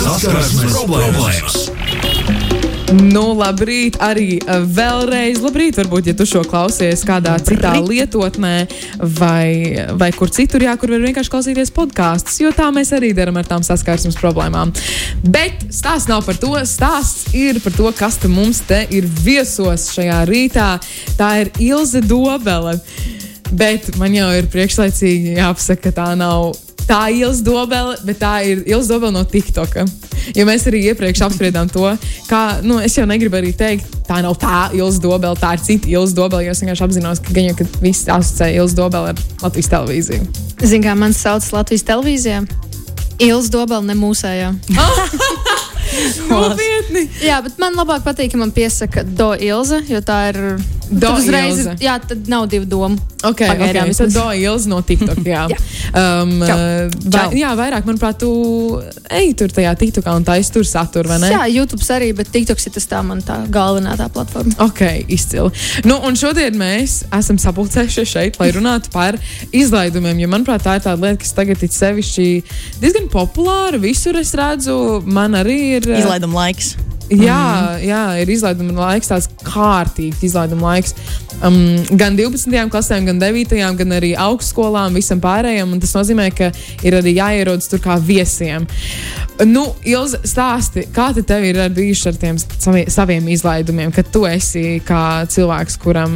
Saskarsmes problēmas! Nu, labrīt, arī uh, vēlreiz. Labrīt, varbūt, ja tu šo klausies kādā citā lietotnē, vai, vai kur citur, jā, kur var vienkārši klausīties podkāstus, jo tā mēs arī darām ar tām saskarsmes problēmām. Bet stāsts nav par to. Stāsts ir par to, kas te mums te ir viesos šajā rītā. Tā ir Ilze Dobele. Bet man jau ir priekšlaicīgi jāpasaka, ka tā nav tā Ilza Dobele, bet tā ir Ilza Dobele no TikToka. Jo mēs arī iepriekš apspriedām to, kā, nu, es jau negribu arī teikt, tā nav tā Ilza Dobele, tā ir cita Ilza Dobele, jo es vienkārši apzinos, ka gan jau, ka visi asociē Ilza Dobele ar Latvijas televīziju. Zini, kā man sauc Latvijas televīzijā? Ilza Dobela, ne mūsējā. Nopietni! Jā, bet man labāk patīk, ka man piesaka Do Ilze, jo tā ir. Do tad uzreiz, Ilze. jā, tad nav divu domu. Okay, Pagaidām okay. Tad do Ilza no TikTok. Jā, Jā. um, Čau. vai, jā vairāk, manuprāt, tu ej tur tajā TikTokā un taisi tur saturu, vai ne? Jā, YouTube arī, bet TikToks ir tas tā man tā galvenā tā platforma. Ok, izcili. Nu, un šodien mēs esam sapulcējušies šeit, lai runātu par izlaidumiem. Jo, manuprāt, tā ir tāda lieta, kas tagad ir sevišķi diezgan populāra. Visur es redzu, man arī ir. uh, Izlaiduma laiks. Jā, jā, ir izlaiduma laiks, tāds kārtīgs izlaiduma laiks. Um, gan 12. klasēm, gan 9. gan arī augstskolām, visam pārējiem. un Tas nozīmē, ka ir arī jāierodas tur kā viesiem. Nu, Ilza, stāsti, kā te tev ir bijuši ar tiem savi, saviem izlaidumiem, kad tu esi kā cilvēks, kuram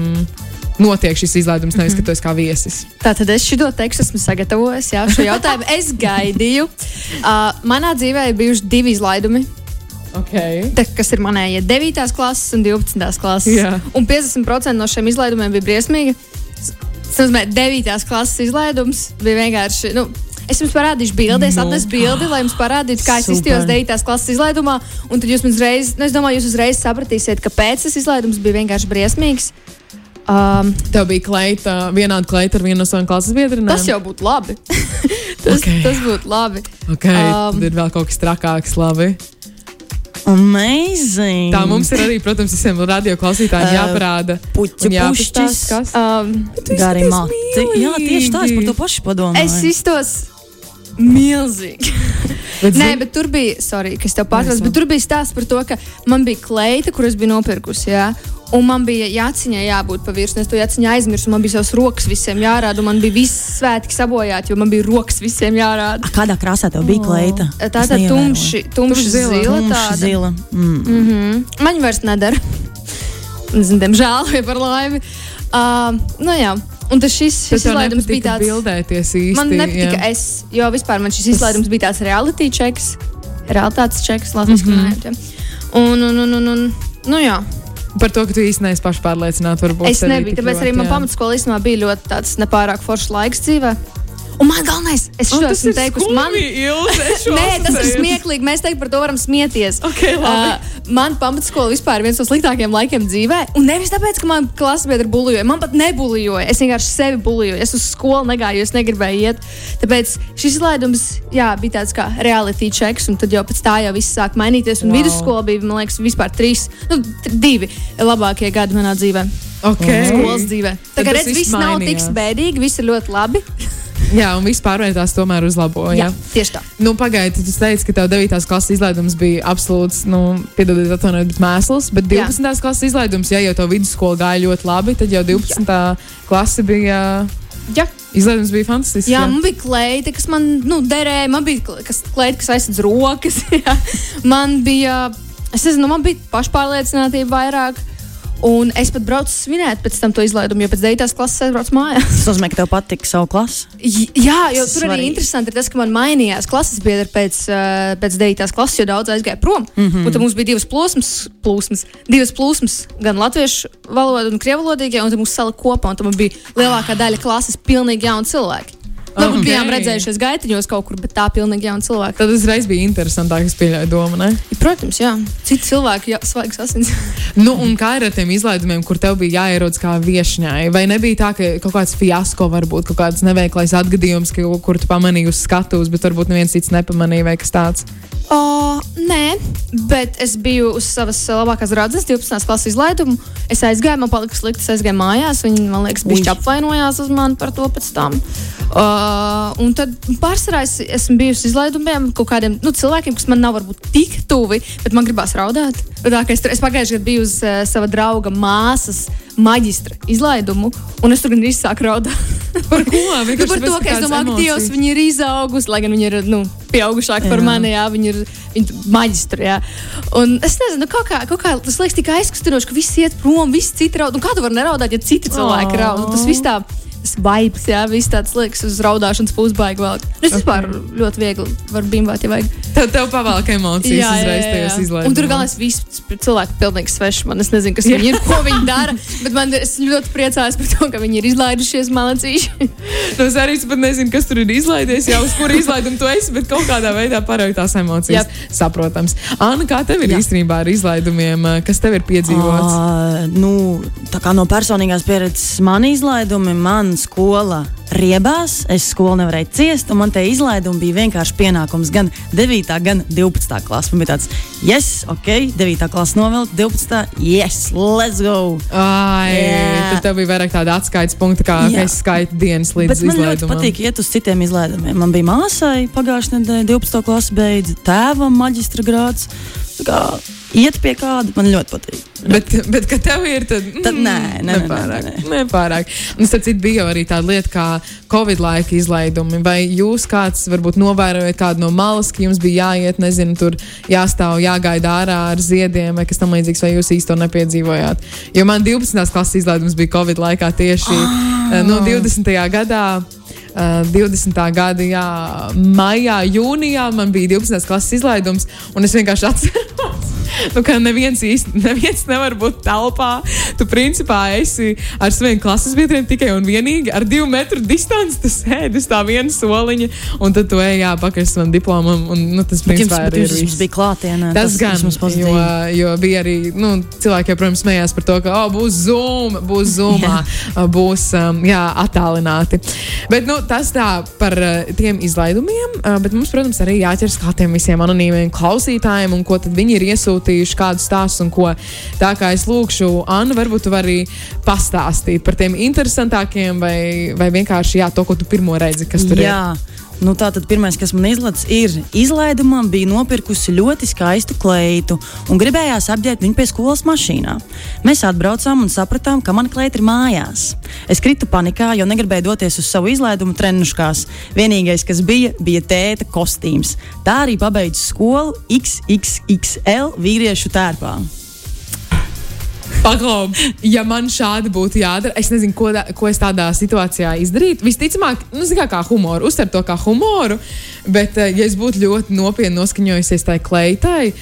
notiek šis izlaidums, nevis ka tu esi kā viesis. Tātad es šo tekstu esmu sagatavojis, jā, šo jautājumu es gaidīju. Uh, manā dzīvē ir bijuši divi izlaidumi. Okay. Te, kas ir manējie 9. klases un 12. klases. Jā. Un 50% no šiem izlaidumiem bija briesmīgi. Tas nozīmē, 9. klases izlaidums bija vienkārši. Nu, Es jums parādīšu bildi, es Nu. atnesu bildi, lai jums parādītu, kā es Super. iztījos 9. klases izlaidumā. Un tad jūs uzreiz, nu, es domāju, jūs uzreiz sapratīsiet, kāpēc tas izlaidums bija vienkārši briesmīgs. Um, Tev bija kleita, vienāda kleita ar vienu no saviem klases biedriem. tas jau būtu labi. tas, Ok. tas būtu labi. okay, Um, tad ir vēl kaut kas trakāks. Labi. Amazing! Tā mums ir arī, protams, visiem radioklausītājiem Uh, jāparāda. puķu pušķis. kas Um, Gari mati. Jā, tieši tā, es par to pašu padomāju. es iztos milzīgi. Bet, Nē, bet tur bija, sorry, kas tev pārtrauc, bet tur bija stāsts par to, ka man bija kleita, kuras bija nopirkusi. Jā. Un man bija jāciņā jābūt pa virsmu. Es to jāciņā aizmirsu. Man bija savs rokas visiem jārāda. un Man bija viss svētki sabojāti, jo man bija rokas visiem jārāda. A, Kādā krāsā tev bija kleita? Tā Es tā neievēroju. tumši, tumši zila. zila. Tumši zila. Mm. Mm -hmm. Man viņa vairs nedara. Zinu, Diemžēl, vai par laimi. Uh, nu jā, un tas šis, šis izlaidums bija tāds. īsti. Man nepatika jā. es, jo vispār man šis izlaidums bija tāds reality checks, realitātes checks, Latvijas Mhm. monētā. Un, un, un, un, un, nu jā, Par to, ka tu īsti neesi pašpārliecināta. varbūt es nebiju, tāpēc arī man pamatskolā īstenībā bija ļoti tāds nepārāk foršs laiks dzīvē. Un man galvenais, es šo esmu teikusi, man, Ilze, Nē, tas ir smieklīgi. Mēs teikt par to varam smieties. Ok, labi. uh, man pamatskola vispār ir viens no sliktākajiem laikiem dzīvē. Un nevis tāpēc, ka man klases biedri buļoja. Man pat nebuļoja. Es vienkārši sevi buļoju. Es uz skolu negāju, es negribēju iet. Tāpēc šis izlaidums jā, bija tāds kā reality checks. Un tad jau pēc tā jau viss sāk mainīties. Un Wow. vidusskola bija, man liekas, vispār trīs, nu, divi labākie gadi manā dzīvē. Okay. Skolas dzīvē. Tā kā redz, viss viss nav tik spēcīgi, viss ir ļoti labi. Jā, un viss pārvērtās tomēr uz labo. Jā. Jā, tieši tā. Nu, Pagaidiet, tu teici, ka tev 9. klases izlaidums bija absolūts, nu, piedodiet, atvainojiet, bet mēsls. Bet 12. Jā. klases izlaidums, ja jau tev vidusskola gāja ļoti labi, tad jau 12. Jā. klase bija. Jā. Izlaidums bija fantastisks. Jā, man bija kleita, kas man nu, derēja. Man bija kleita, kas aizsardz rokas. jā. man bija, es nezinu, man bija pašpārliecinātība vairāk. Un es pat braucu svinēt pēc tam to izlaidumu, jo pēc 9. klases aizbraucu mājās. Tas nozīmē, ka tev patika savu klasi. J- Jā, jo tur arī Svarīgi. interesanti ir tas, ka man mainījās klases biedri pēc, uh, pēc 9. klases, jo daudz aizgāja prom. Mm -hmm. Un tad mums bija divas plūsmas, plūsmas, divas plūsmas gan latviešu valoda, gan krievu valodīgie, un tad mums salika kopā, un tad man bija lielākā daļa klases pilnīgi jauni cilvēki. Ok. okay. bijām redzējušies gaitiņos kaut kur, bet tā pilnīgi jauni cilvēki. Tad uzreiz bija interesantāk, es pieļauju domu. Ne? Protams, jā, citi cilvēki, jā, svaigs asins. Nu, un kā ir ar tiem izlaidumiem, kur tev bija jāierodas kā viesņai? Vai nebija tā, ka kaut kāds fiasko, varbūt kaut kāds neveiklais atgadījums, kur tu pamanīji uz skatuves, bet varbūt neviens cits nepamanīja vai kas tāds? O, nē, bet es biju uz savas labākās draudzes 12. klases izlaidumu. Es aizgāju, man palika slikti, es aizgāju mājās. Viņi, man liekas, bija apvainojās uz mani par to pēc tam. Uh, un tad pārsvarā es esmu bijusi izlaidumiem kaut kādiem nu, cilvēkiem, kas man nav varbūt tik tuvi, bet man gribās raudāt. Tā, es, es pagājušajā gadā biju uz uh, sava drauga māsas maģistra izlaidumu, un es tur gan izsāku raudāt. Par ko? Nu, par to, ka es domāju, ka Dievs viņa ir izaugusi, lai gan viņa ir nu, pieaugušāka par mani, jā, viņa ir viņa maģistra. Jā. Un es nezinu, nu, kaut kā, kaut kā tas liekas tik aizkustinoši, ka viss iet prom, viss citi raud. Un kā tu vari neraudāt, ja citi cilvēki raud? Tas viss tā tas vibes, jā, viss tāds liekas uz raudāšanas pusbaigi vēl. Es okay. vispār ļoti viegli varu bimbāt, ja vajag. Tev, tev pavēlka emocijas jā, uzreiz tajos izlaidumos. Un tur galvenais viss cilvēki pilnīgi sveši. Man es nezinu, kas viņi ir, ko viņi dara, bet man es ļoti priecājos par to, ka viņi ir izlaidušies malacīši. nu, es arī pat nezinu, kas tur ir izlaidies, jau uz kuru izlaidumu tu esi, bet kaut kādā veidā paraugt tās emocijas. Yep. Saprotams. Anna, kā tev ir Jā. īstenībā ar izlaidumiem, kas tev ir piedzīvots? Uh, nu, tā kā no personīgās pieredzes man izlaidumi, man skola riebās, es skolu nevarēju ciest, un man te izlaidumi bija vienkārši pienākums gan 9, gan 12 klasē. Man bija tāds, yes, ok, 9 klasē novilkt, 12, yes, let's go. Ai, yeah. Tur tev bija vairāk tāda atskaites punkta, kā yeah. es skaitu dienas līdz Bet man izlaidumam. ļoti patīk iet uz citiem izlaidumiem. Man bija māsai pagājušajā nedēļā 12. klase beidz, tēvam maģistra grāds. Iet pie kāda, man ļoti patīk. Bet, bet kad tev ir, tad, mm, tad nē, nē, nepārāk. Nē, nē. nepārāk. Un citu, bija arī tāda lieta kā Covid laika izlaidumi. Vai jūs kāds varbūt novērojat kādu no malas, ka jums bija jāiet, nezinu, tur jāstāv, jāgaida ārā ar ziediem vai kas tam līdzīgs, vai jūs īsti to nepiedzīvojāt? Jo man 12. klases izlaidums bija Covid laikā tieši oh. no 20. gadā. Uh, 20. gada jā, maijā, jūnijā man bija 12. klases izlaidums, un es vienkārši atceros, nu, ka neviens īsti neviens nevar būt telpā. Tu principā esi ar saviem klases biedriem tikai un vienīgi ar divu metru distanci. Tu sēdi uz tā viena soliņa, un tad tu ej pakaļ savam diplomam. Un, nu, tas principā arī ir. Tas bija klātienē. Tas, tas gan, jo, jo bija arī nu, cilvēki, protams, smējās par to, ka oh, būs Zoom, būs Zoomā, būs um, jā, attālināti. Bet nu, tas tā par uh, tiem izlaidumiem, uh, bet mums, protams, arī jāķers klātiem visiem anonīmiem klausītājiem un ko tad viņi ir iesūtījuši pasūtījuši kādu stāstu un ko. Tā kā es lūkšu, Anna, varbūt tu vari pastāstīt par tiem interesantākiem vai, vai vienkārši jā, to, ko tu pirmo reizi, kas tur jā. ir. Nu, Tātad pirmais, kas man izlaiž, ir izlaidumā, bija nopirkusi ļoti skaistu kleitu un gribējās apģērbt viņu pie skolas mašīnā. Mēs atbraucām un sapratām, ka mana kleita ir mājās. Es kritu panikā, jo negribēju doties uz savu izlaidumu trenuškās. Vienīgais, kas bija, bija tēta kostīms. Tā arī pabeidzu skolu XXXL vīriešu tērpā. Paglaub, ja man šādi būtu jādara, es nezinu, ko, da, ko es tādā situācijā izdarītu. Visticamāk, nu, kā, kā humoru, uztver to kā humoru, bet, eh, ja es būtu ļoti nopietni noskaņojusies tai kleitai,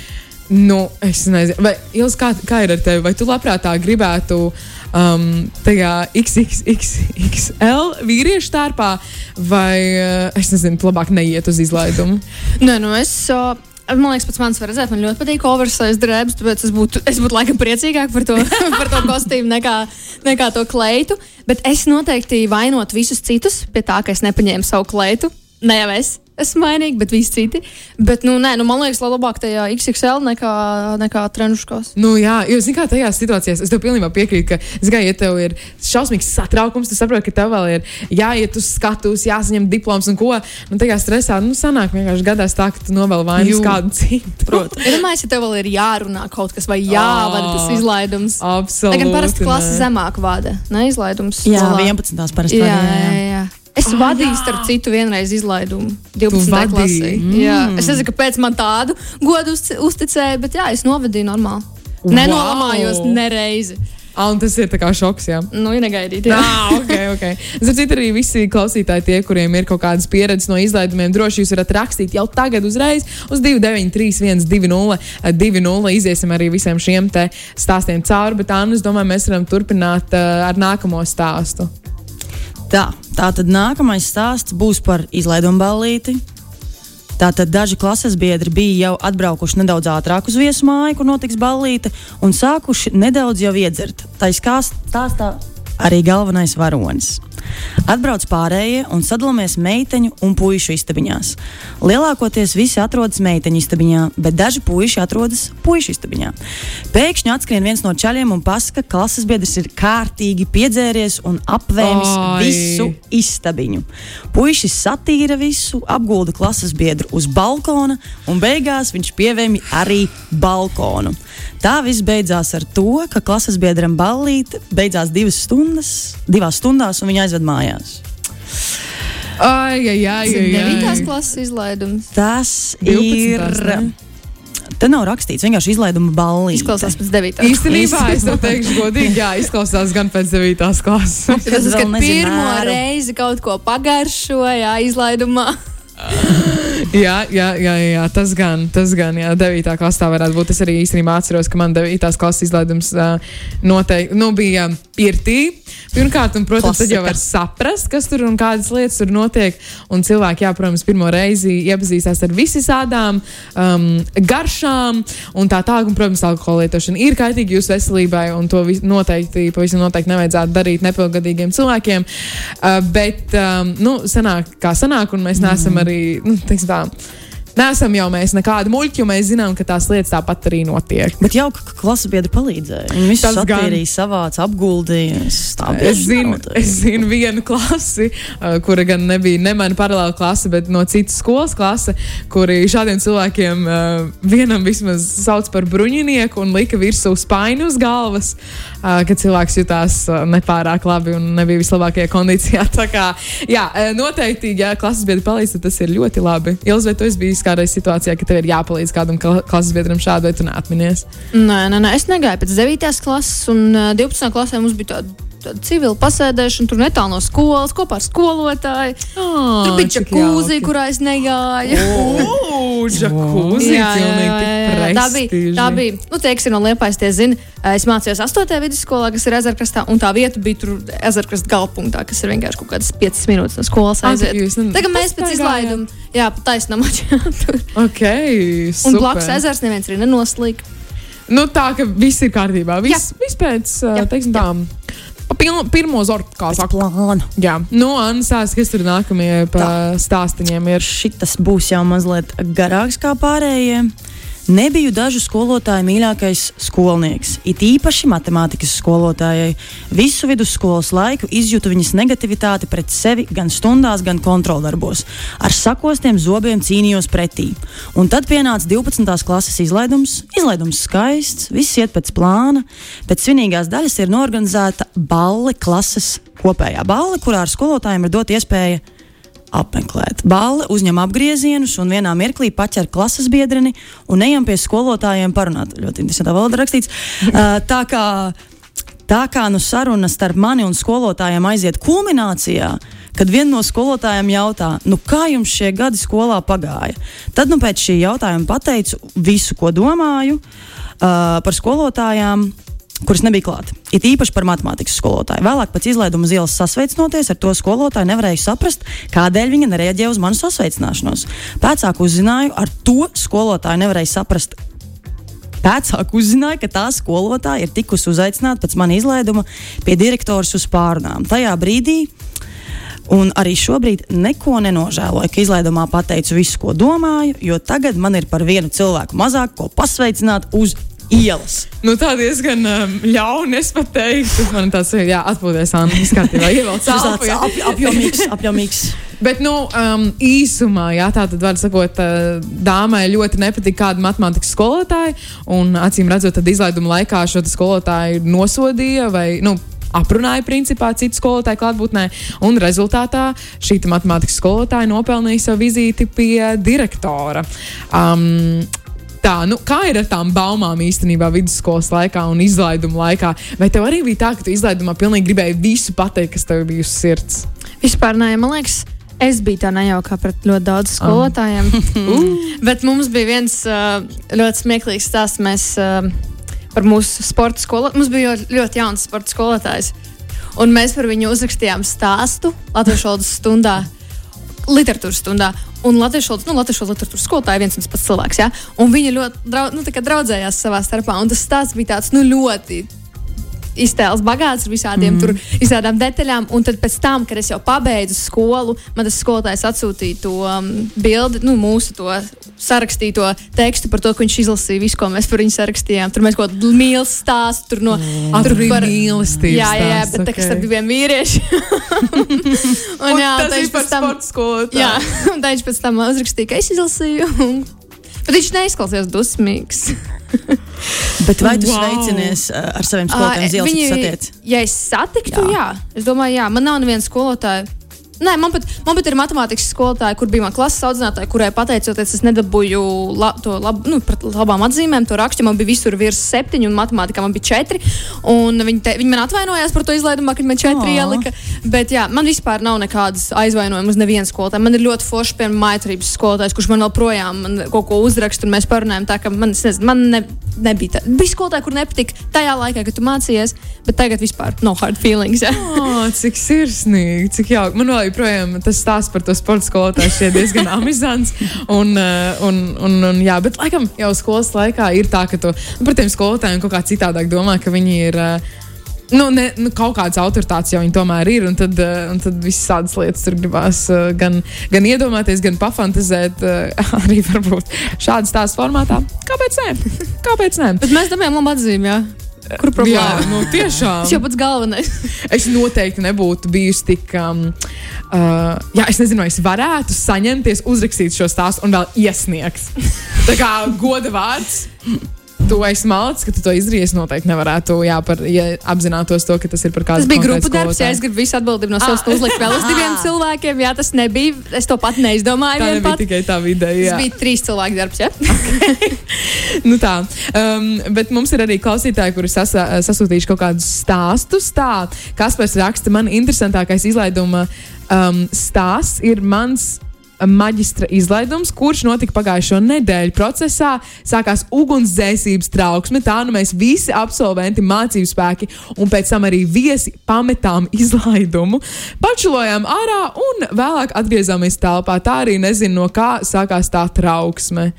nu, es nezinu, vai Ils, kā, kā ir ar tevi, vai tu labprāt gribētu um, tajā XXXL vīriešu tārpā, vai uh, es nezinu, labāk neiet uz izlaidumu? Nē, nu es. Uh Man liekas, pats mans var redzēt, man ļoti patīk oversize drēbes, tāpēc es būtu, es būtu laikam priecīgāk par to, par to kostīmu nekā, nekā to kleitu. Bet es noteikti vainotu visus citus pie tā, ka es nepaņēmu savu kleitu. Ne jau es esmu mainīga, bet visi citi. Bet, nu, nē, nu, man liekas, labāk tajā XXL nekā, nekā trenuškos. Nu, jā, jo, zini, kā tajās situācijās, es tev pilnībā piekrītu, ka, zini, ja tev ir šausmīgs satraukums, tu saproti, ka tev vēl ir jāiet uz skatuves, jāsaņem diploms un ko. Nu, tajā stresā, nu, sanāk vienkārši gadās tā, ka tu novēl vainas kādu citu. Protams. Ja domāju, ja tev vēl ir jārunā kaut kas vai jāvada tas izlaidums. Absolūti. Lai gan parasti klasa zemāk vada, ne izlaidums. Jā, 11. parasti. Jā, jā, jā. Es ah, vadīju, starp citu, vienreiz izlaidumu 12. klasē. Mm. Jā. Es nezinu, kāpēc man tādu godu uz, uzticēja, bet jā, es novadīju normāli. Wow. Nenolamājos nereizi. Ah, un tas ir kā šoks. Jā, nu, ir negaidīti. Jā, ah, ok. okay. Ziniet, arī visi klausītāji, tie, kuriem ir kaut kādas pieredzes no izlaidumiem, droši jūs varat rakstīt jau tagad, uzreiz uz 293, 120, 20. Iziesim arī visiem šiem stāstiem cauri, bet Anna, es domāju, mēs varam turpināt uh, ar nākamo stāstu. Tā, tā tad nākamais stāsts būs par izlaidumu ballīti. Tātad daži klases biedri bija jau atbraukuši nedaudz ātrāk uz viesu māju, kur notiks ballīte, un sākuši nedaudz jau iedzert. Tā izkāst stāstā arī galvenais varonis. Atbrauc pārējie un sadalāmies meiteņu un puīšu istabiņās. Lielākoties visi atrodas meiteņu istabiņā, bet daži puiši atrodas puīšu istabiņā. Pēkšņi atskrien viens no čaļiem un pasaka, ka klases biedrs ir kārtīgi piedzēries un apvēmis Ai. visu istabiņu. Puišis satīra visu, apgulda klases biedru uz balkona un beigās viņš pievēmi arī balkonu. Tā viss beidzās ar to, ka klases biedram ballīte beidzās divas stundas, divās stundās, un viņa aizved mājās. Ai, ai, ai, ai, Devītās ai. klases izlaidums. Tas 12. ir. ne? Te nav rakstīts, vienkārši izlaiduma ballīte. Izklausās pēc devītās. Īstenībā es tev teikšu, godīgi, jā, izklausās gan pēc 9. klases. Tas ir, pirmo reizi kaut ko pagaršoja izlaidumā. jā, jā, jā, jā, tas gan, tas gan, jā, 9. klasē varētu būt. Es arī īstenībā atceros, ka man 9. klases izlaidums uh, noteikti nu, bija pirtī. Pirmkārt, un, protams, tad jau Klasika. var saprast, kas tur un kādas lietas tur notiek. Un cilvēki, jā, protams, pirmo reizi iepazīstās ar visādām um, garšām un tā tālāk. Un, protams, alkohola lietošana ir kaitīga jūsu veselībai, un to noteikti, pavisam noteikti nevajadzētu darīt nepilngadīgiem cilvēkiem. Uh, bet, um, nu, sanāk, kā sanāk, un mēs neesam arī, nu, teiksim tā. Um. Nesam jau mēs nekādi muļķi, jo mēs zinām, ka tās lietas tāpat arī notiek. Bet jauka, ka klases biedri palīdzēja. Viņi visu Tas gan. satīrīja, savāca, apguldīja. Es zinu, nerotu. es zinu vienu klasi, uh, kura gan nebija ne mana paralēla klase, bet no citas skolas klase, kuri šādiem cilvēkiem uh, vienam vismaz sauc par bruņinieku un lika virsū spaini uz galvas, uh, kad cilvēks jutās nepārāk labi un nebija vislabākajā kondīcijā. Tā kā, jā, noteikti, ja klases biedri palīdz, tad tas ir ļoti labi. Ilz, vai tu esi bijis kādreiz situācijā, ka tev ir jāpalīdz kādam kla- klases biedram šādi, vai tu neatminies? Nē, nē, nē, es negāju pēc 9. klases, un uh, 12. klasē mums bija tāda. Civila pasēdēšana, tur netālu no skolas, kopā ar skolotāju. Oh, Tur bija čakūzi, kurā es negāju. Jacuzzi, Jā, jā, jā, jā. Tā bija. Tā bija. Nu, ir no Liepājas, tie zina. Es mācījos 8. vidusskolā, kas ir ezerkrastā, un tā vieta bija tur ezerkrasta galpunktā, kas ir vienkārši kaut kādas 5 minūtes no skolas aiziet. Tagad mēs pēc izlaiduma, jā, pa taisnam atšķirām. Ok, Un super. blakus ezers neviens arī nenoslīd. Nu, tā ka viss ir kārtībā. Viss, viss pēc, Jā, teiksim, tā. pa piln- Pirmo zortu, kā saka. Plānu. Jā, nu, Anna stāsta, kas tur nākamie pa stāstiņiem ir. Šitas būs jau mazliet garāks kā pārējie. Nebiju dažu skolotāju mīļākais skolnieks, it īpaši matemātikas skolotājai. Visu vidusskolas laiku izjūtu viņas negativitāti pret sevi gan stundās, gan kontroldarbos. Ar sakostiem zobiem cīnījos pretī. Un tad pienāca 12. klases izlaidums. Izlaidums skaists, viss iet pēc plāna. Pēc svinīgās daļas ir norganizēta balle klases kopējā balle, kurā ar skolotājiem ir dot iespēja apmeklēt. Bāle uzņem apgriezienus un vienā mirklī paķer klases biedrini un ejam pie skolotājiem parunāt. Ļoti interesantā valodā rakstīts. Uh, tā kā, tā kā nu saruna starp mani un skolotājiem aiziet kulminācijā. Kad viena no skolotājiem jautā, nu kā jums šie gadi skolā pagāja, tad nu pēc šī jautājuma pateicu visu, ko domāju uh, par skolotājām, kuras nebija klāta. It īpaši par matemātikas skolotāju. Vēlāk, pēc izlaiduma uz ielas sasveicinoties ar to skolotāju, nevarēju saprast, kādēļ viņa nereaģēja uz manu sasveicināšanos. Pēcāk uzzināju, ar to skolotāju nevarēju saprast. Pēcāk uzzināja, ka tā skolotāja ir tikusi uzaicināta pēc manas izlaiduma pie direktors uz pārunām. Tajā brīdī Un arī šobrīd neko nenožēloju, ka izlaidumā pateicu visu, ko domāju, jo tagad man ir par vienu cilvēku mazāk, ko pasveicināt uz ielas. Nu, tā diezgan um, ļauni. Es pat teiktu, man tāds ir, atpūties, Anna, kārtībā, ievelc jā. ap, apjomīgs, apjomīgs. Bet, nu, um, īsumā, jā, tā tad var sakot, uh, dāmai ļoti nepatīk kāda matemātikas skolotāja. Un, acīm redzot, tad izlaiduma laikā šo skolotāju nosodīja vai, nu, aprunāja principā citu skolotāju klātbūtnē. Un rezultātā šī te matemātikas skolotāja nopelnīja savu vizīti pie direktora. Um, Tā, nu, kā ir ar tām baumām īstenībā vidusskolas laikā un izlaiduma laikā? Vai tev arī bija tā, ka tu izlaidumā pilnīgi gribēji visu pateikt, kas tev bija uz sirds? Vispār nē, man liekas, es biju tā nejauka pret ļoti daudz skolotājiem. Bet mums bija viens uh, ļoti smieklīgs stāsts. Mēs uh, par mūsu sporta skolu. Mums bija ļoti, ļoti jauns sporta skolotājs. Un mēs par viņu uzrakstījām stāstu Latvijas valodas stundā. Literatūras stundā. Un Latvijas nu, literatūras skolotāja viens un tas pats cilvēks. Ja? Un viņi ļoti drau, nu, draudzējās savā starpā. Un tas stāsts bija tāds nu, ļoti iztēles bagāts ar visādiem mm. tur, visādām detaļām. Un tad pēc tam, kad es jau pabeidzu skolu, man tas skolotājs atsūtīja to um, bildi, nu, mūsu to sarakstīto tekstu par to, ka viņš izlasīja visu, ko mēs par viņu sarakstījām. Tur mēs kaut kādu mīlestības stāstu, tur no mm. tur par... mīlestības. Jā, jā, jā, bet okay. tā kā starp diviem vīriešiem. un, un jā, tas ir par tam, sporta skolotāju. Jā, un viņš pēc tam uzrakstīja, ka es izlasīju. Bet viņš neizklausījās dusmīgs. Bet vai tu wow. sveicinies uh, ar saviem skolotājiem uh, Ziemassvētku? Ja es satiktu, jā. jā. Es domāju, jā, man nav neviena skolotāja Nē, man pat, man pat ir matemātikas skolotāja, kur bija mana klases audzinātāja, kurai pateicoties, es nedabūju la, to lab, nu, labām atzīmēm, to rakstu. Man bija visur virs septiņi, un matemātikā man bija četri. Viņi, te, viņi man atvainojās par to izlaidumā, kad man četri oh. ielika. Bet jā, man vispār nav nekādas aizvainojumas uz nevienu skolotāju. Man ir ļoti forši, piemēram, maitrības skolotājs, kurš man vēl projām man kaut ko uzraksta, un mēs parunājam tā, ka man, nezinu, man ne, nebija tā. Bija skolotāji, kur nepatika tajā laikā, kad tu mācījies, bet tagad vispār no hard feelings. Jā. Oh, cik sirsnīgi, cik jauki. Man vēl joprojām tas stāsts par to sporta skolotāju šķiet diezgan amizants. Un, uh, un, un, un, jā, bet laikam jau skolas laikā ir tā, ka tu nu, par tiem skolotājiem kaut kā citādāk domā, ka viņi ir. Uh, Nu, ne, nu, kaut kādas autoritātes jau viņi tomēr ir, un tad, uh, un tad visas tādas lietas tur gribās gan, gan iedomāties, gan pafantazēt, arī varbūt šādas tās formātā. Kāpēc ne? Kāpēc ne? Bet mēs dabūjām labu atzīmi, jā. Kur problēma? Jā, nu, tiešām. Tas jau pats galvenais. es noteikti nebūtu bijusi tik. Um, uh, jā, es nezinu, es varētu saņemties, uzrakstīt šo stāstu un vēl iesniegt. Tā kā goda vārds tu esi malcis, ka tu to izdarīji. Es noteikti nevarētu, jā, par, ja apzinātos to, ka tas ir par kādu. Tas bija grupu darbs, ja es gribu visu atbildību no savas puses uzlikt vēl uz diviem cilvēkiem. Jā, tas nebija. Es to pat neizdomāju. Tā pat. tikai tā ideja. Tas bija trīs cilvēku darbs. Ja? Okay. nu tā. Um, bet mums ir arī klausītāji, kuri sasa, sasūtījuši kaut kādus stāstus. Tā, Kaspars raksta, man interesantākais izlaiduma um, stāsts ir mans maģistra izlaidums, kurš notika pagājušo nedēļu. Procesā sākās ugunsdzēsības trauksme. Tā nu mēs visi absolventi, mācību spēki un pēc tam arī viesi pametām izlaidumu, pačulojām ārā un vēlāk atgriezāmies telpā. Tā arī nezinu, no kā sākās tā trauksme.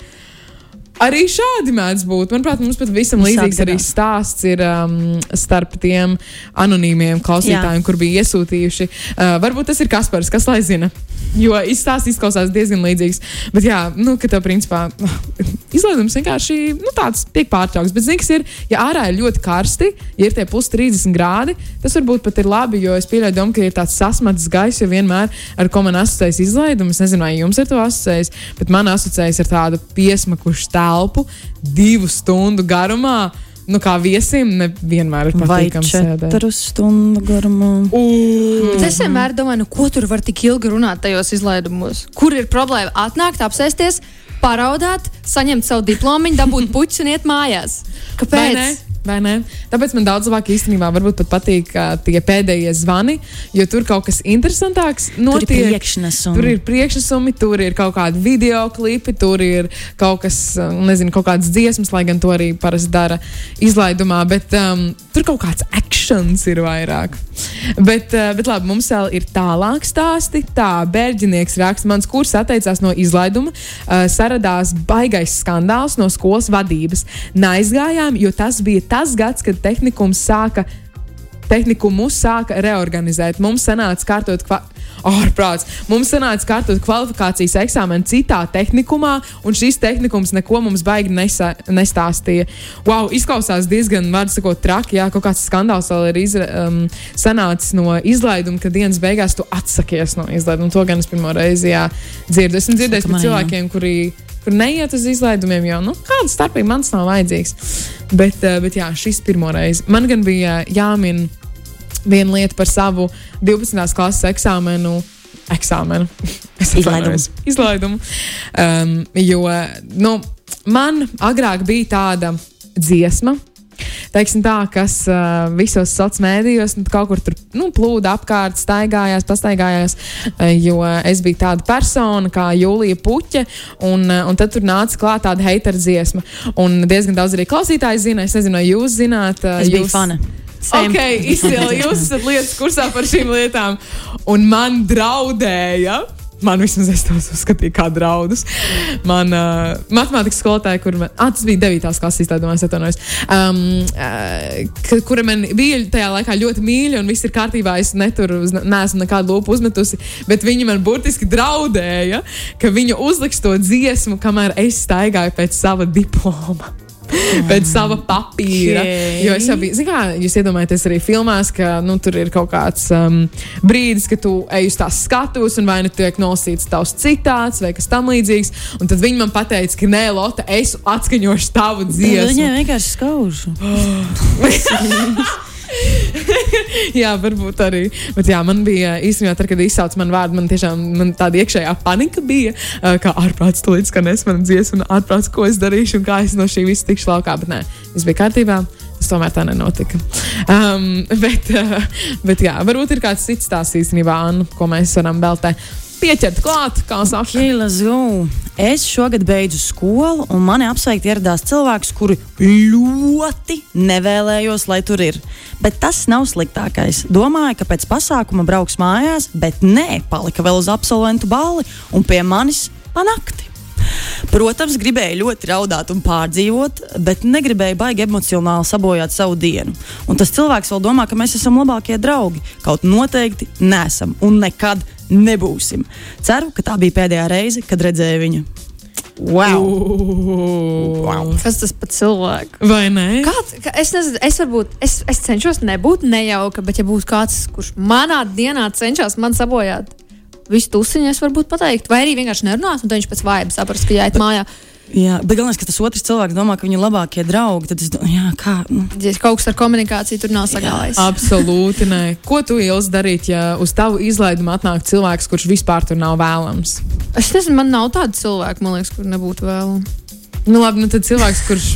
Arī šādi mēdz būt. Manuprāt, mums pat visam līdzīgs arī stāsts ir um, starp tiem anonīmiem klausītājiem, Jā. kur bija iesūtījuši. Uh, varbūt tas ir Kaspars, kas lai zina. Jo izstāsts izklausās diezgan līdzīgs. Bet, jā, nu, ka tev, principā, izlaidums vienkārši nu, tāds tiek pārtraukts. Bet, zini, kas ir, ja ārā ir ļoti karsti, ja ir tie plus 30 grādi, tas varbūt pat ir labi, jo es pieļauju domu, ka ir tāds sasmatis gaiss, jo vienmēr ar ko man asociējas izlaidums, nezinu, vai jums ar to asociējas, bet man asociējas ar tādu piesmakušu telpu divu stundu garumā. Nu, kā viesim, nevienmēr ir patīkami sēdēt. Četru stundu garumā. Mm. Es vienmēr domāju, nu, ko tur var tik ilgi runāt tajos izlaidumos. Kur ir problēma? Atnākt, apsēsties, paraudāt, saņemt savu diplomu, dabūt puķus un iet mājās. Kāpēc? Tāpēc man daudz labāk īstenībā pat patīk uh, tie pēdējie zvani, jo tur kaut kas interesantāks notiek. Tur ir priekšnesumi. Tur ir priekšnesumi, tur ir kaut kādi video klipi, tur ir kaut kas, nezinu, kaut kādas dziesmas, lai gan to arī parasti dara izlaidumā, bet um, tur kaut kāds akcents ir vairāk. Bet, uh, bet labi, mums vēl ir tālāk stāsti. Tā, Bērģinieks raksta, mans kurs atteicās no izlaiduma, uh, saradās baigais skandāls no skolas vadības. Neaizgājām, jo tas bija tas gads, kad tehnikums sāka tehnikumu sāka reorganizēt. Mums sanāca kārtot, ārprāts, mums sanāca kārtot kvalifikācijas eksāmenu citā tehnikumā, un šis tehnikums neko mums baigi nesa, nestāstīja. Wow, izklausās diezgan, var sakot, traki, jā, kaut kāds skandāls vēl ir izra, um, sanācis no izlaiduma, ka dienas beigās tu atsakies no izlaiduma. To gan es pirmo reizi jā, dzirdu. Esmu dzirdējis par cilvēkiem, kuri kur neiet uz izlaidumiem, jo nu, kāda starpība man nav vajadzīgs. Bet, uh, bet jā, šis pirmo reizi. Man gan bija jāmin viena lieta par savu 12. klases eksāmenu. Eksāmenu. Izlaidumu. Izlaidumu. Um, jo nu, man agrāk bija tāda dziesma, teiksim, tā, kas uh, visos sociālos mēdījos nu, kaut kur tur nu, plūda apkārt, staigājās, pastaigājās. Uh, jo es biju tāda persona kā Jūlija Puķa, un, uh, un tad tur nāca klāt tāda heiteru dziesma. Un diezgan daudz arī klausītāji zina, es nezinu, vai jūs zināt. Uh, es jūs... biju fana. Same. Ok, izcili. Jūs esat lietas kursā par šīm lietām. Un man draudēja man vismaz es tos uzskatīju kā draudus. Man uh, matemātikas skolotāja, kur man, ah, tas bija 9. klases izlaidumā, atvainojos, um, uh, kura man bija tajā laikā ļoti mīļa un viss ir kārtībā. Es neturu, neesmu nekādu lūpu uzmetusi, bet viņa man burtiski draudēja, ka viņa uzliks to dziesmu, kamēr es staigāju pēc sava diploma pēc sava papīra. Okay. Jo es jau biju, kā jūs iedomājaties, arī filmās, ka nu, tur ir kaut kāds um, brīdis, kad tu ej uz tās skatuves, un vai nu tiek nolasīts tavs citāts vai kas tamlīdzīgs. Un tad viņi man teica, ka nē, Lotte, es atskaņošu tavu dziesmu. Viņai vienkārši skauž. jā, varbūt arī. Bet jā, man bija īstenībā, tad, kad izsauca manu vārdu, man tiešām man tāda iekšējā panika bija, kā ārprāts tulīt skanēs mana dziesma, un ārprāts, ko es darīšu, un kā es no šī visa tikšu laukā. Bet nē, viss bija kārtībā. Tas tomēr tā nenotika. Um, bet, uh, bet jā, varbūt ir kāds cits stāsts īstenībā, Anna, ko mēs varam vēl te pieķert klāt, kā saka. Okay. Es šogad beidzu skolu, un mani apsveikt ieradās cilvēks, kuri ļoti nevēlējos, lai tur ir. Bet tas nav sliktākais. Domāju, ka pēc pasākuma brauks mājās, bet nē, palika vēl uz absolventu balli un pie manis pa nakti. Protams, gribēju ļoti raudāt un pārdzīvot, bet negribēju baigi emocionāli sabojāt savu dienu. Un tas cilvēks vēl domā, ka mēs esam labākie draugi. Kaut noteikti nesam un nekad nebūsim. Ceru, ka tā bija pēdējā reize, kad redzēju viņu. Wow! wow. Kas tas par cilvēku? Vai ne? Kāds, kā, es nezinu, es varbūt es, es cenšos nebūt nejauka, bet ja būtu kāds, kurš manā dienā cenšas man sabojāt visu tusiņu, es varbūt pateikt, vai arī vienkārši nerunāt, un viņš pēc vājuma saprast, ka jāiet mājā. Jā, bet galvenais, ka tas otrs cilvēks domā, ka viņi ir labākie draugi. Tad es domāju, kā. Nu. Ja kaut kas ar komunikāciju tur nav sagājis. Absolūti nē. Ko tu ielas darīt, ja uz tavu izlaidumu atnāk cilvēks, kurš vispār tur nav vēlams? Es nezinu, man nav tādu cilvēku, man liekas, kur nebūtu vēlams. Nu, labi, nu tad cilvēks, kurš.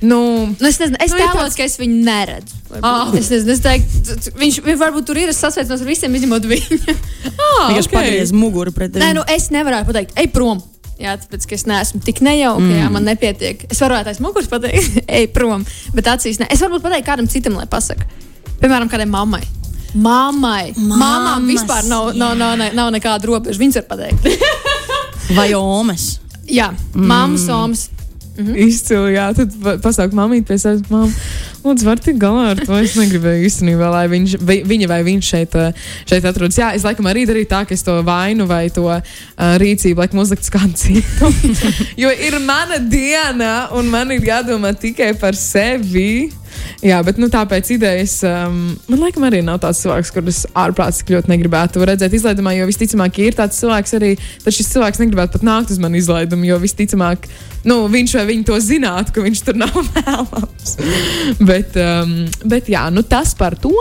Nu, nu, es nezinu, es nu, tēlos, tāds... ka es viņu neredzu. Ah. Es nezinu, es teiktu, viņš, viņš varbūt tur ir. Es sasveicinos ar visiem, izņemot viņu. ah, viņš okay. pagriez muguru pret tevi. Nē, nu es nevaru pateikt, ej prom. Jā, tāpēc, ka es neesmu tik nejauka, mm. jā, man nepietiek. Es varu aiz muguras pateikt, ej prom, bet acīs ne. Es varbūt pateiktu kādam citam, lai pasakā. Piemēram, kādai mammai. Mammai. Māmām vispār nav, nav, nav, nav, nav nekāda robeža. Viņas var pateikt. Vai omas? Jā, mm. mammas, omas. Mm -hmm. Izcili, jā, tad pasaka, mamīt, pie sevis, mamma, lūdzu, var tikt galā ar to. Es negribēju īstenībā, lai viņš, vai, viņa vai viņš šeit, šeit atrodas. Jā, es laikam arī darīju tā, ka es to vainu vai to uh, rīcību laikam uzlikt kādu citu. jo ir mana diena, un man ir jādomā tikai par sevi. Jā, bet nu, tāpēc idejas um, man laikam arī nav tāds cilvēks, kurus ārprātīgi ļoti negribētu redzēt izlaidumā, jo visticamāk, ir tāds cilvēks arī, tad šis cilvēks negribētu pat nākt uz mani izlaidumu, jo visticamāk, nu, viņš vai viņi to zinātu, ka viņš tur nav vēlams. bet, um, bet jā, nu, tas par to.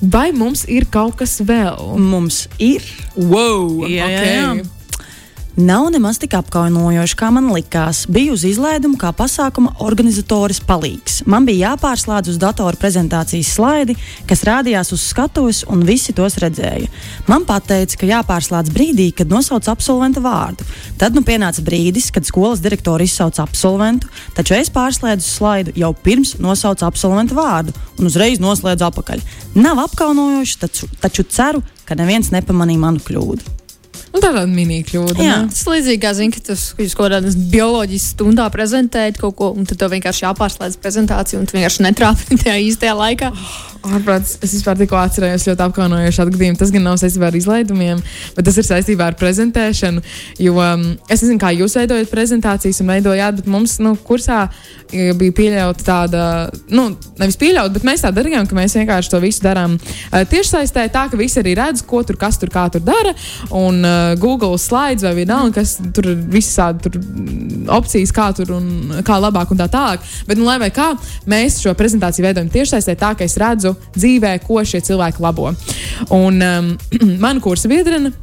Vai mums ir kaut kas vēl? Mums ir. Wow! Jā, okay. jā, jā. Nav nemaz tik apkaunojoši, kā man likās. Biju uz izlaidumu kā pasākuma organizatoris palīgs. Man bija jāpārslēdz uz datora prezentācijas slaidi, kas rādījās uz skatuves, un visi tos redzēja. Man teica, ka jāpārslēdz brīdī, kad nosauc absolventa vārdu. Tad nu pienāca brīdis, kad skolas direktori izsauca absolventu, taču es pārslēdzu slaidu jau pirms nosauca absolventa vārdu un uzreiz noslēdzu apakaļ. Nav apkaunojoši, taču, taču ceru, ka neviens nepamanīja manu kļūdu. Nu, tā tāda mini-kļūda. Jā, ne? tas līdzīgi kā zini, ka tu jūs kaut kādā bioloģijas stundā prezentējat kaut ko, un tad tev vienkārši jāpārslēdz prezentācija, un tu vienkārši netrāpi tajā īstajā laikā. Ārprāts, es vispār tikko atcerējos ļoti apkaunojošu atgadījumu. Tas gan nav saistībā ar izlaidumiem, bet tas ir saistībā ar prezentēšanu. Jo um, es nezinu, kā jūs veidojat prezentācijas un veidojāt, bet mums nu, kursā bija pieļauta tāda, nu, nevis pieļaut, bet mēs tā darījām, ka mēs vienkārši to visu darām uh, tiešsaistē, tā ka visi arī redz, ko tur kas tur kā tur dara. Un uh, Google slides vai vienalga, kas tur ir visādi tur opcijas, kā tur un kā labāk un tā tālāk. Bet, nu, lai vai kā, mēs šo prezentāciju veidojam tiešsaistē tā, ka es redzu dzīvē, ko šie cilvēki labo. Un um, man kursa biedrene.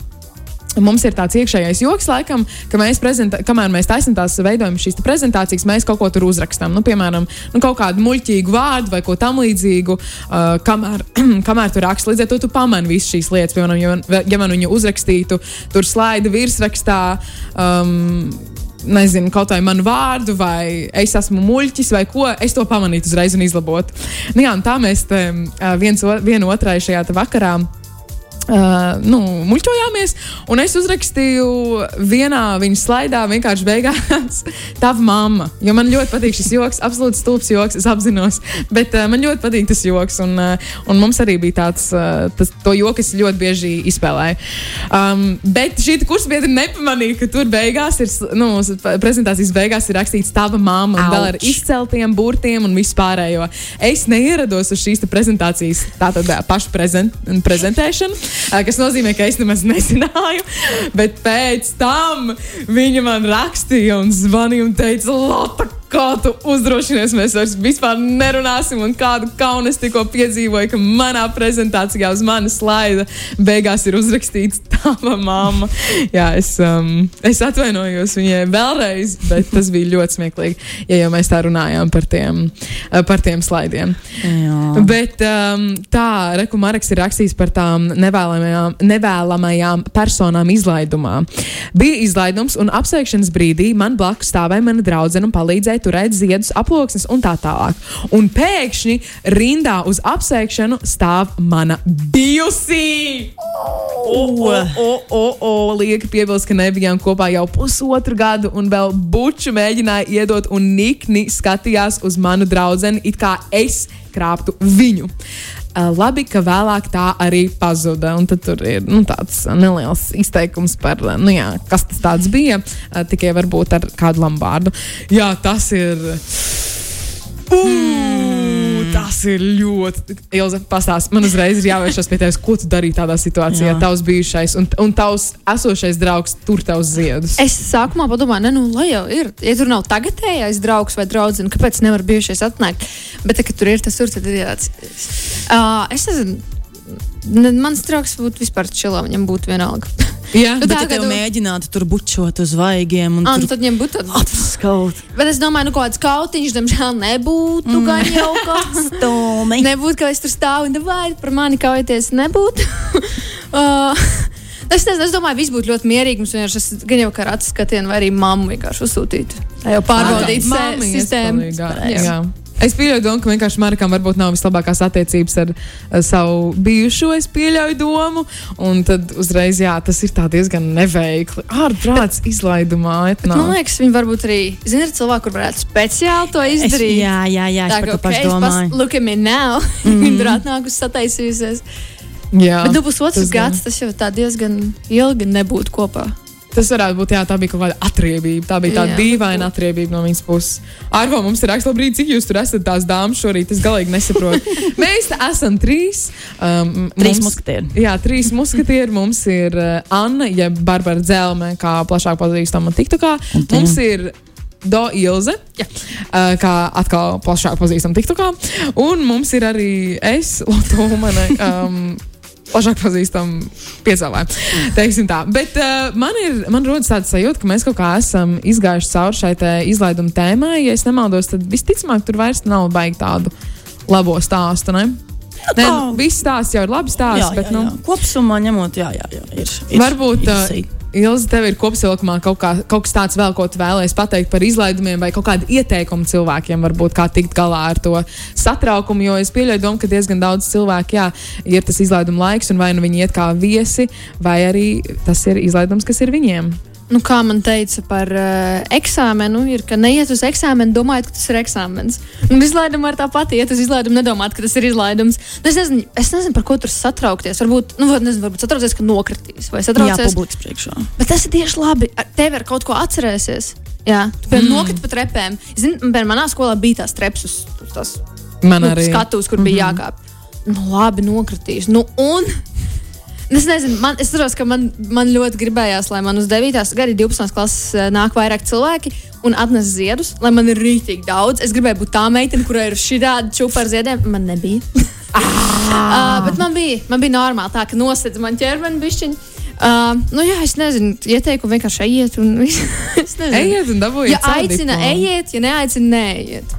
Mums ir tāds iekšējais joks, laikam, ka mēs, kamēr mēs taisnām tās veidojam šīs prezentācijas, mēs kaut ko tur uzrakstām. Nu, piemēram, nu, kaut kādu muļķīgu vārdu vai ko tamlīdzīgu, uh, kamēr, kamēr tu raksti. Līdz ar to tu pamani visas šīs lietas. Piemēram, ja, ja man viņu uzrakstītu tur slaida virsrakstā. Um, nezinu, kaut vai manu vārdu, vai es esmu muļķis, vai ko, es to pamanītu uzreiz un izlabotu. Nu, jā, un tā mēs te, viens, vienu otrai šajā vakarā Uh, nu, muļķojāmies, un es uzrakstīju vienā viņa slaidā, vienkārši beigās, tava mamma. Jo man ļoti patīk šis joks, absolūti stulbs joks, es apzinos, bet uh, man ļoti patīk tas joks, un, uh, un mums arī bija tāds, uh, tas, to joku es ļoti bieži izspēlēju. Um, bet šī kursa biedra nepamanīja, ka tur beigās ir, nu, prezentācijas beigās ir rakstīts tava mamma, un Auč. vēl ar izceltiem burtiem un vispārējo. Es neierados uz šīs prezentācijas, tātad pašu prezent, prezentēšanu, kas nozīmē, ka es nemaz nezināju. Bet pēc tam viņa man rakstīja un zvanīja un teica, Lota, kā tu uzdrošinies, mēs vairs vispār nerunāsim. Un kādu kaunu es tikko piedzīvoju, ka manā prezentācijā uz manas slaida beigās ir uzrakstīts tava mamma. Jā, es, um, es atvainojos viņai vēlreiz, bet tas bija ļoti smieklīgi, ja jau mēs tā runājām par tiem, uh, par tiem slaidiem. Jā. Bet um, tā, Reku Marks ir rakstījis par tām nevēlamajām, nevēlamajām personām izlaidumā. Bija izlaidums, un apsveikšanas brīdī man blakus stāvēja mana draudzene un palīdzēja turēt ziedus, aploksnes un tā tālāk. Un pēkšņi rindā uz apsveikšanu stāv mana bijusī. O, o, o, o, lieka piebilst, ka nebijām kopā jau pusotru gadu, un vēl buču mēģināja iedot, un nikni skatījās uz manu draugu, it kā es krāptu viņu. Uh, labi, ka vēlāk tā arī pazuda. Un tad ir nu, tāds neliels izteikums par, uh, nu, jā, kas tas bija. Tikai varbūt ar kādu lambārdu. Jā, tas ir. Uh, tas ir ļoti. Ilza, pastāst, man uzreiz ir jāvēršas pie tevis, ko tu darīji tādā situācijā. Jā. Tavs bijušais un, un tavs esošais draugs tur tavs ziedus. Es sākumā padomāju, ne, nu, lai jau ir. Ja tur nav tagadējais draugs vai draugs, kāpēc nevar bijušais atnākt? Bet, tā, kad tur ir tas tur, tad ir tāds. Uh, es nezinu, ne, mans draugs būtu vispār čilā, viņam būtu vienalga. Jā, Nu, Bet, tā, tev tu- mēģinātu tur bučot uz vaigiem un nu, tur tad viņam būtu tāds. apskaut. Bet es domāju, nu, kāds kautiņš, diemžēl, nebūtu mm. gan jau kas. Stumi. Nebūtu, ka es tur stāvu un vai par mani kaujoties, nebūtu. uh, es, nezinu, es domāju, viss būtu ļoti mierīgi. Mums vienkārši es gan jau kā ar atskatienu, vai arī mammu vienkārši uzsūtītu. Lai jau pārbaudītu sistēmu. iespējīgā, Jā. Es pieļauju domu, ka vienkārši Markam varbūt nav vislabākās attiecības ar, ar savu bijušo. Es pieļauju domu, un tad uzreiz, jā, tas ir tā diezgan neveikli. Ārprāts izlaidumā. et Man liekas, viņi varbūt arī, zina, ir cilvēki, kur varētu speciāli to Es, izdarīt. jā, jā, jā, es Tā par kā okay, domāju. Mhm. look at me now. Viņi tur atnākusi sataisījusies. Jā, Bet nu, pusotrs gads tas jau tā diezgan ilgi nebūtu kopā. Tas varētu būt, jā, tā bija kaut kāda atriebība. Tā bija tāda Jā. dīvaina atriebība no viņas puses. Arvo, mums ir rakstīts, brīdī, cik jūs tur esat tās dāmas šorīt. Es galīgi nesaprotu. Mēs esam trīs. Um, Trīs muskatieri. Jā, trīs muskatieri. Mums ir uh, Anna, jeb Barbara Dzelme, kā plašāk pazīstama TikTokā. Mums ir Do Ilze, Jā. uh, kā atkal plašāk pazīstama TikTokā. Un mums ir arī es, Lotte Umane. Um, plašāk pazīstama piecēlāja. Teiksim tā. Bet uh, man ir, man rodas tāds sajūta, ka mēs kaut kā esam izgājuši cauri šai izlaiduma tēmai. Ja es nemaldos, tad visticamāk tur vairs nav baigi tādu labo stāstu. Ne? Nē, nu, viss stāsts jau ir labi stāsts, Jā, bet jā, nu, jā. Kopsumā ņemot, jā, jā, jā ir. ir varbūt. Uh, īsi. Ilzi, tev ir kopsavilkumā kaut, kā, kaut kas tāds, vēl, ko tu vēlēsies pateikt par izlaidumiem, vai kaut kādu ieteikumu cilvēkiem, varbūt kā tikt galā ar to satraukumu. Jo es pieļauju, domu, ka diezgan daudz cilvēku, jā, ir tas izlaiduma laiks, un vai nu viņi iet kā viesi, vai arī tas ir izlaidums, kas ir viņiem. Nu, kā man teica par uh, eksāmenu, ir, ka neiet uz eksāmenu, domājot, ka tas ir eksāmens. Un izlaiduma ir tā pati, iet uz izlaidumu, nedomāt, ka tas ir izlaidums. Nu, es, nezinu, es nezinu, par ko tur satraukties. Varbūt, nu, nezinu, varbūt satraukties, ka nokritīs vai Jā, satraukties. publikas priekšā. Bet tas ir tieši labi. Tev ar kaut ko atcerēsies. Jā, tu mm. nokriti pa trepēm. Zini, piemēram, manā skolā bija tās uz tās Man nu, arī. skatuves, kur bija Mhm. jākāp. Nu, labi, nokritīs. Nu, un es nezinu, man, es saprotu, ka man, man ļoti gribējās, lai man uz 9. gada 12. klases eh, nāk vairāk cilvēki un atnes ziedus, lai man ir rītīgi daudz. Es gribēju būt tā meitene, kurai ir šī tāda čūpa ar ziediem. Man nebija. uh, bet man bija, man bija normāli tā, ka nosedz man ķermeni bišķiņu. Uh, nu, jā, es nezinu, ieteiktu vienkārši ejiet. Un, Ejiet un dabūjiet. ja aicina, ejiet, ja neaicina, neejiet.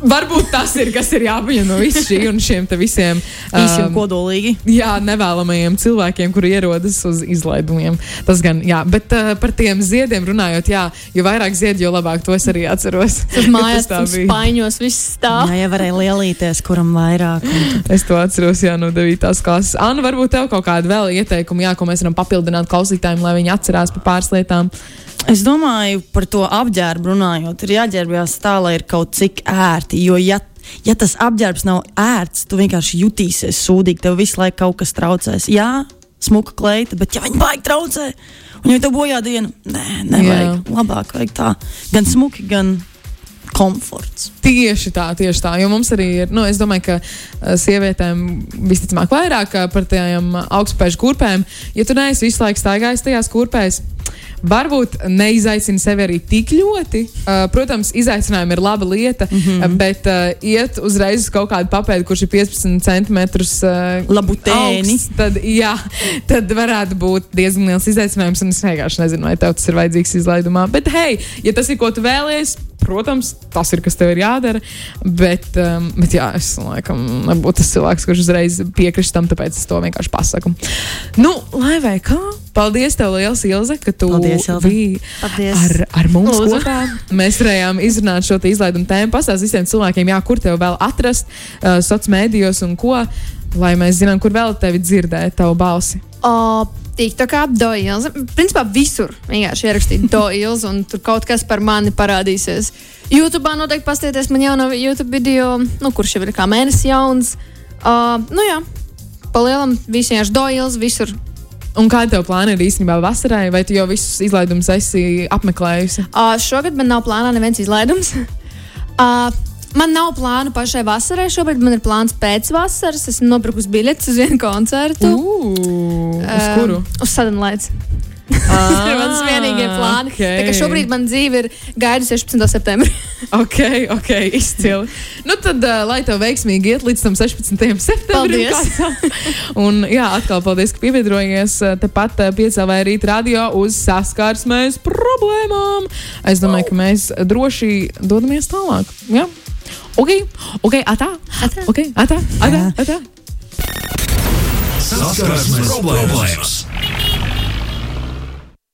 Varbūt tas ir, kas ir jāpaņem no visas šī un šiem te visiem Īsi un um, kodolīgi. jā, nevēlamajiem cilvēkiem, kuri ierodas uz izlaidumiem. Tas gan, jā, bet uh, par tiem ziediem runājot, jā, jo vairāk ziedu, jo labāk to es arī atceros. Tur mājās Tas tā tam bija. spaiņos viss stāv. Jā, jau varēja lielīties, kuram vairāk. Un... Es to atceros, jā, no 9. klases. Anna, varbūt tev kaut kāda vēl ieteikuma, jā, ko mēs varam papildināt klausītājiem, lai viņi atcerās par pāris lietām. Es domāju, par to apģērbu runājot, ir jāģērbjas tā, lai ir kaut cik ērti. Jo, ja, ja tas apģērbs nav ērts, tu vienkārši jutīsies sūdīgi, tev visu laiku kaut kas traucēs. Jā, smuka kleita, bet ja viņi baigi traucē, un ja tev bojā diena, nē, nevajag. Jā. Labāk vajag tā. Gan smuki, gan komforts. Tieši tā, tieši tā. Jo mums arī ir, nu, es domāju, ka uh, sievietēm visticamāk vairāk par tām augstspēju kurpēm. Ja tu neesi visu laiku staigājis tajās kurpēs, varbūt neizaicini sevi arī tik ļoti. Uh, protams, izaicinājumi ir laba lieta, mm -hmm. bet uh, iet uzreiz uz kaut kādu papēdi, kurš ir 15 centimetrus uh, Labu tēni. augsts, tad, jā, tad varētu būt diezgan liels izaicinājums. Un es vienkārši nezinu, vai tev tas ir vajadzīgs izlaidumā. Bet, hei, ja tas ir ko tu vēlies, protams, tas ir kas tev ir jādara. Bet, um, bet jā, es laikam nebūtu tas cilvēks, kurš uzreiz piekristu tam, tāpēc es to vienkārši pasaku. Nu, lai vai kā, paldies tev liels, Ilze, ka tu Paldies, Ilze. biji Paldies. ar, ar mums Lūdzu. kopā. Mēs varējām izrunāt šo izlaidumu tēmu, pastāstīt visiem cilvēkiem, jā, kur tev vēl atrast uh, sociālos mēdījos un ko, lai mēs zinām, kur vēl tevi dzirdēt, tavu balsi. O, TikTokā Doils. Principā visur vienkārši ierakstīt Doils, un tur kaut kas par mani parādīsies. YouTube noteikti paskatieties man jauno YouTube video, nu, kurš jau ir kā mēnesis jauns. Uh, nu jā, palielam visiem ar Doils visur. Un kāda tev plāna ir īstenībā vasarai, vai tu jau visus izlaidumus esi apmeklējusi? Uh, šogad man nav plānā neviens izlaidums. uh, man nav plānu pašai vasarai. Šobrīd man ir plāns pēc vasaras. Esmu nopirkusi biļetes uz vienu koncertu. Ugh, uz kuru? Uz Sadonlaids. Tas ir mans vienīgie plāni. okay. Šobrīd man dzīve ir gaida 16. septembrī. Ok, ok, izcili. Nu tad, uh, lai tev veiksmīgi iet līdz tam 16. septembrim. Un, jā, atkal paldies, ka pievienojies uh, tepat uh, piecēlē rīt radio uz saskarsmēs problēmām. Es domāju, ka mēs droši dodamies tālāk. Jā. Ok, ok, atā. Atā. Ok, atā, atā, atā. Saskarsmes problēmas.